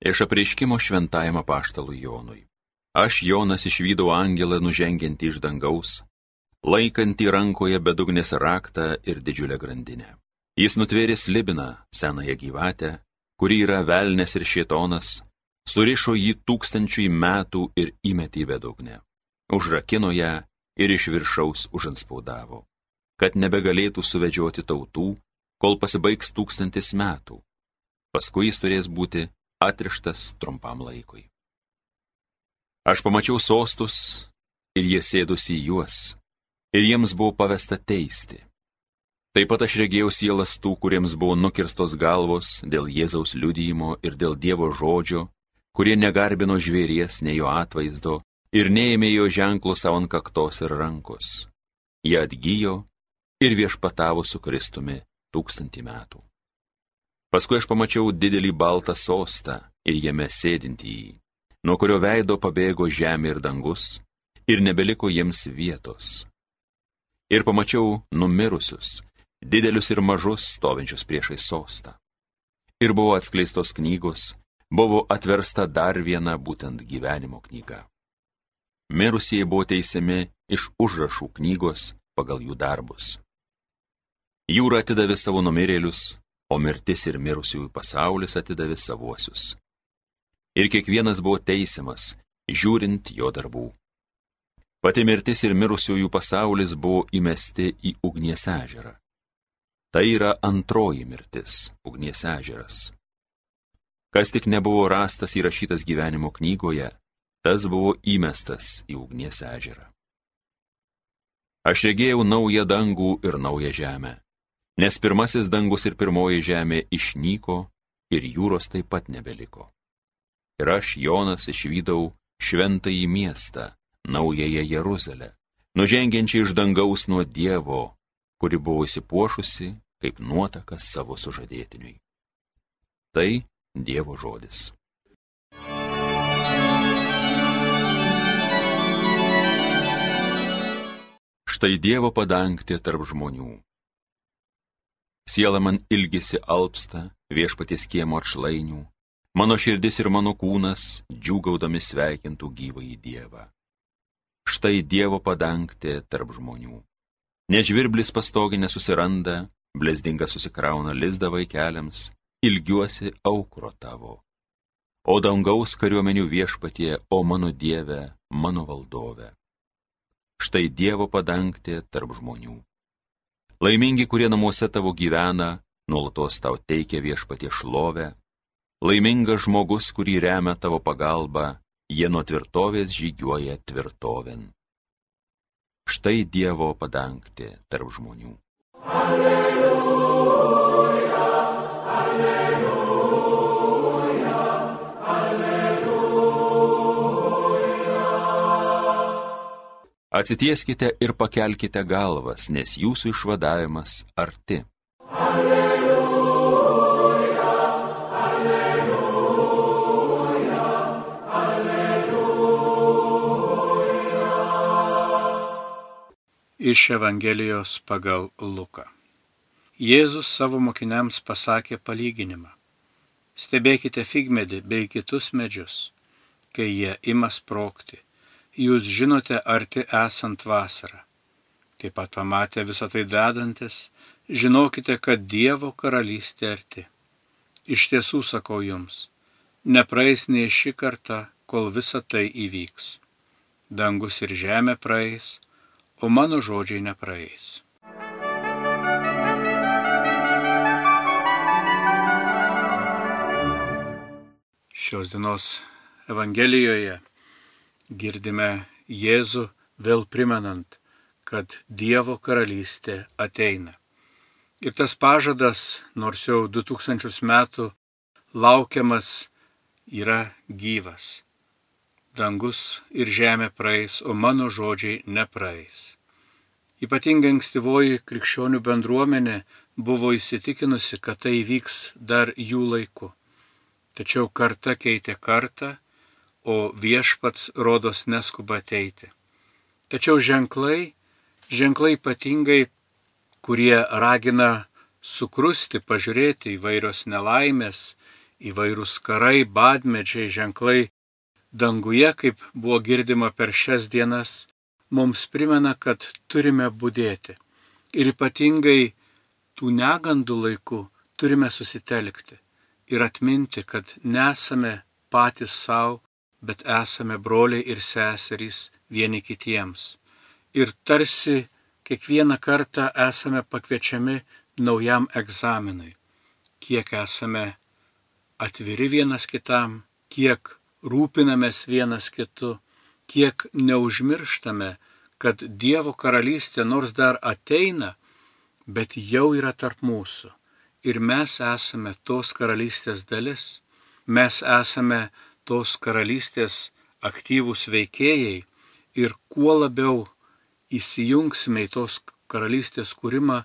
Iš apreiškimo šventajam apaštalui Jonui. Aš Jonas išvydau angelą nužengiantį iš dangaus, laikantį rankoje bedugnės raktą ir didžiulę grandinę. Jis nutvėrė slibiną, senąją gyvatę, kuri yra velnės ir šietonas, surišo jį tūkstančiui metų ir įmetė į bedugnę. Užrakino ją ir iš viršaus užanspaudavo, kad nebegalėtų suvedžioti tautų, kol pasibaigs tūkstantis metų. Paskui jis turės būti atrištas trumpam laikui. Aš pamačiau sostus ir jie sėdusi į juos, ir jiems buvo pavesta teisti. Taip pat aš regėjau sielas tų, kuriems buvo nukirstos galvos dėl Jėzaus liudyjimo ir dėl Dievo žodžio, kurie negarbino žvėries, nei jo atvaizdo ir neėmė jo ženklų savo ant kaktos ir rankos. Jie atgyjo ir viešpatavo su Kristumi tūkstantį metų. Paskui aš pamačiau didelį baltą sostą ir jame sėdintį jį, nuo kurio veido pabėgo žemė ir dangus, ir nebeliko jiems vietos. Ir pamačiau numirusius, didelius ir mažus stovinčius priešai sostą. Ir buvo atskleistos knygos, buvo atversta dar viena būtent gyvenimo knyga. Mirusieji buvo teisiami iš užrašų knygos pagal jų darbus. Jūra atidavė savo numirėlius, o mirtis ir mirusiųjų pasaulis atidavė savuosius. Ir kiekvienas buvo teisiamas, žiūrint jo darbų. Pati mirtis ir mirusiųjų pasaulis buvo įmesti į ugnies ežerą. Tai yra antroji mirtis - ugnies ežeras. Kas tik nebuvo rastas įrašytas gyvenimo knygoje, tas buvo įmestas į ugnies ežerą. Aš regėjau naują dangų ir naują žemę nes pirmasis dangus ir pirmoji žemė išnyko ir jūros taip pat nebeliko. Ir aš, Jonas, išvydau šventąjį miestą, naująją Jeruzalę, nužengiančią iš dangaus nuo Dievo, kuri buvo įsipuošusi kaip nuotakas savo sužadėtiniui. Tai Dievo žodis. Štai Dievo padangtė tarp žmonių Siela man ilgisi alpsta viešpaties kiemo atšlainių, mano širdis ir mano kūnas džiūgaudami sveikintų gyvą į Dievą. Štai Dievo padangtė tarp žmonių. Nežvirblis pastoginė susiranda, blesdinga susikrauna lizdą vaikeliams, ilgiuosi aukro tavo. O dangaus kariuomenių viešpatie, o mano Dieve, mano valdove. Štai Dievo padangtė tarp žmonių. Laimingi, kurie namuose tavo gyvena, nuolatos tau teikia viešpatie šlovę. Laimingas žmogus, kurį remia tavo pagalba, jie nuo tvirtovės žygiuoja tvirtovin. Štai Dievo padangtė tarp žmonių. Alleluja. Atsitieskite ir pakelkite galvas, nes jūsų išvadavimas arti. Alleluja, alleluja, alleluja. Iš Evangelijos pagal Luką. Jėzus savo mokiniams pasakė palyginimą. Stebėkite figmedį bei kitus medžius, kai jie ima sprokti jūs žinote arti esant vasarą. Taip pat pamatę visą tai dedantis, žinokite, kad Dievo karalystė arti. Iš tiesų sakau jums, nepraeis nei ši karta, kol visa tai įvyks. Dangus ir žemė praeis, o mano žodžiai nepraeis. Šios dienos Evangelijoje girdime Jėzų vėl primenant, kad Dievo karalystė ateina. Ir tas pažadas, nors jau 2000 metų laukiamas, yra gyvas. Dangus ir žemė praeis, o mano žodžiai nepraeis. Ypatingai ankstyvoji krikščionių bendruomenė buvo įsitikinusi, kad tai vyks dar jų laiku. Tačiau karta keitė kartą o viešpats rodos neskuba ateiti. Tačiau ženklai, ženklai ypatingai, kurie ragina sukrusti, pažiūrėti įvairios nelaimės, įvairūs karai, badmedžiai, ženklai danguje, kaip buvo girdima per šias dienas, mums primena, kad turime būdėti. Ir ypatingai tų negandų laikų turime susitelkti ir atminti, kad nesame patys savo, bet esame broliai ir seserys vieni kitiems. Ir tarsi kiekvieną kartą esame pakviečiami naujam egzaminui. Kiek esame atviri vienas kitam, kiek rūpinamės vienas kitu, kiek neužmirštame, kad Dievo karalystė nors dar ateina, bet jau yra tarp mūsų. Ir mes esame tos karalystės dalis. Mes esame tos karalystės aktyvūs veikėjai ir kuo labiau įsijungsime į tos karalystės kūrimą,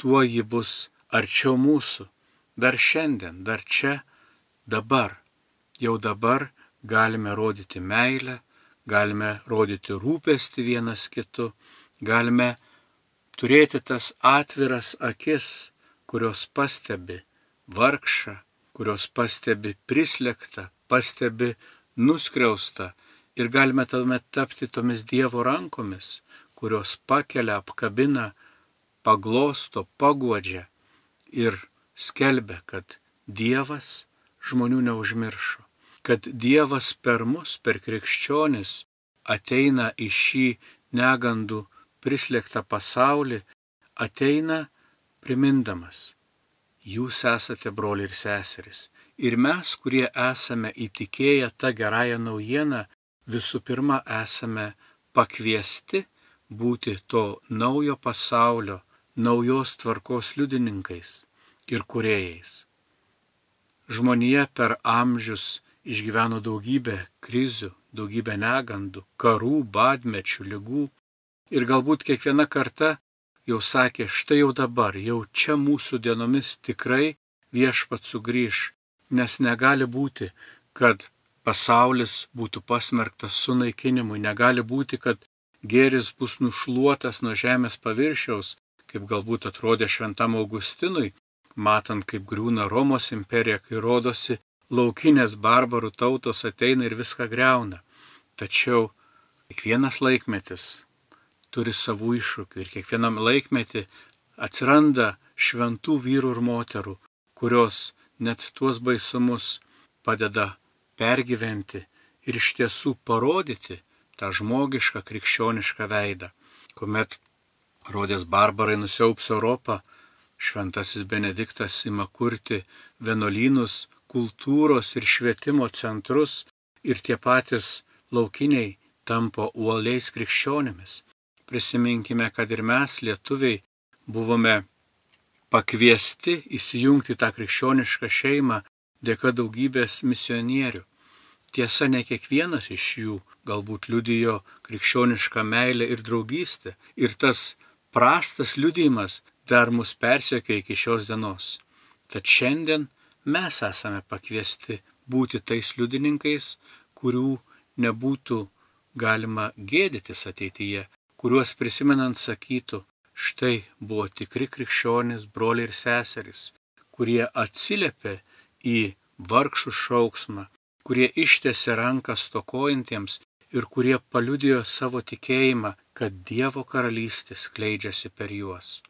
tuo ji bus arčiau mūsų. Dar šiandien, dar čia, dabar. Jau dabar galime rodyti meilę, galime rodyti rūpestį vienas kitu, galime turėti tas atviras akis, kurios pastebi vargšą, kurios pastebi prislėgtą, pastebi nuskriaustą ir galime tuomet tapti tomis Dievo rankomis, kurios pakelia, apkabina, paglosto, paguodžia ir skelbia, kad Dievas žmonių neužmiršo kad Dievas per mus, per krikščionis, ateina į šį negandų prislėgtą pasaulį, ateina primindamas, jūs esate broliai ir seserys. Ir mes, kurie esame įtikėję tą gerąją naujieną, visų pirma esame pakviesti būti to naujo pasaulio, naujos tvarkos liudininkais ir kuriejais. Žmonija per amžius išgyveno daugybę krizių, daugybę negandų, karų, badmečių, lygų. Ir galbūt kiekviena karta jau sakė, štai jau dabar, jau čia mūsų dienomis tikrai viešpat sugrįž, nes negali būti, kad pasaulis būtų pasmerktas sunaikinimui, negali būti, kad gėris bus nušluotas nuo žemės paviršiaus, kaip galbūt atrodė šventam Augustinui, matant, kaip griūna Romos imperija, kai rodosi, laukinės barbarų tautos ateina ir viską greuna. Tačiau kiekvienas laikmetis turi savų iššūkių ir kiekvienam laikmetį atsiranda šventų vyrų ir moterų, kurios net tuos baisumus padeda pergyventi ir iš tiesų parodyti tą žmogišką krikščionišką veidą. Kuomet rodės barbarai nusiaups Europą, šventasis Benediktas ima kurti vienuolynus, kultūros ir švietimo centrus ir tie patys laukiniai tampa uoliais krikščionėmis. Prisiminkime, kad ir mes, lietuviai, buvome pakviesti įsijungti tą krikščionišką šeimą dėka daugybės misionierių. Tiesa, ne kiekvienas iš jų galbūt liudijo krikščionišką meilę ir draugystę. Ir tas prastas liudijimas dar mus persiekia iki šios dienos. Tad šiandien mes esame pakviesti būti tais liudininkais, kurių nebūtų galima gėdytis ateityje, kuriuos prisimenant sakytų, štai buvo tikri krikščionys, broliai ir seserys, kurie atsiliepė į vargšų šauksmą, kurie ištėsi ranką stokojantiems ir kurie paliudijo savo tikėjimą, kad Dievo karalystė skleidžiasi per juos.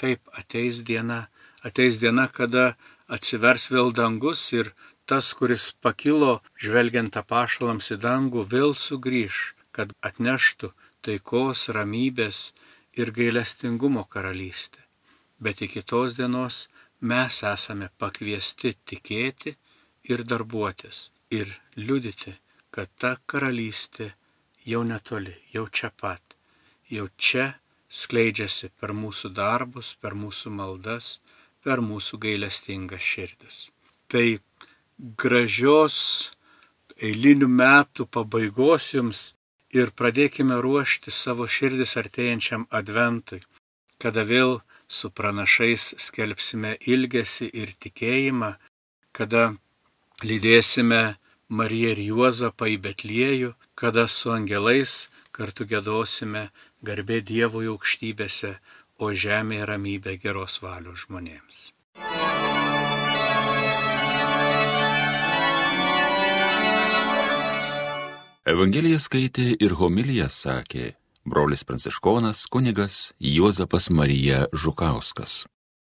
Taip ateis diena, ateis diena, kada atsivers vėl dangus ir tas, kuris pakilo žvelgiant apašalams į dangų, vėl sugrįž, kad atneštų taikos, ramybės ir gailestingumo karalystę. Bet iki tos dienos mes esame pakviesti tikėti ir darbuotis ir liudyti, kad ta karalystė jau netoli, jau čia pat, jau čia skleidžiasi per mūsų darbus, per mūsų maldas, per mūsų gailestingas širdis. Tai gražios eilinių metų pabaigos jums ir pradėkime ruošti savo širdis artėjančiam adventui, kada vėl su pranašais skelbsime ilgesi ir tikėjimą, kada lydėsime Mariją ir Juozapą į Betliejų, kada su angelais kartu gėdosime garbė Dievo aukštybėse, o žemėje ramybė geros valios žmonėms. Evangeliją skaitė ir homiliją sakė brolis pranciškonas kunigas Juozapas Marija Žukauskas.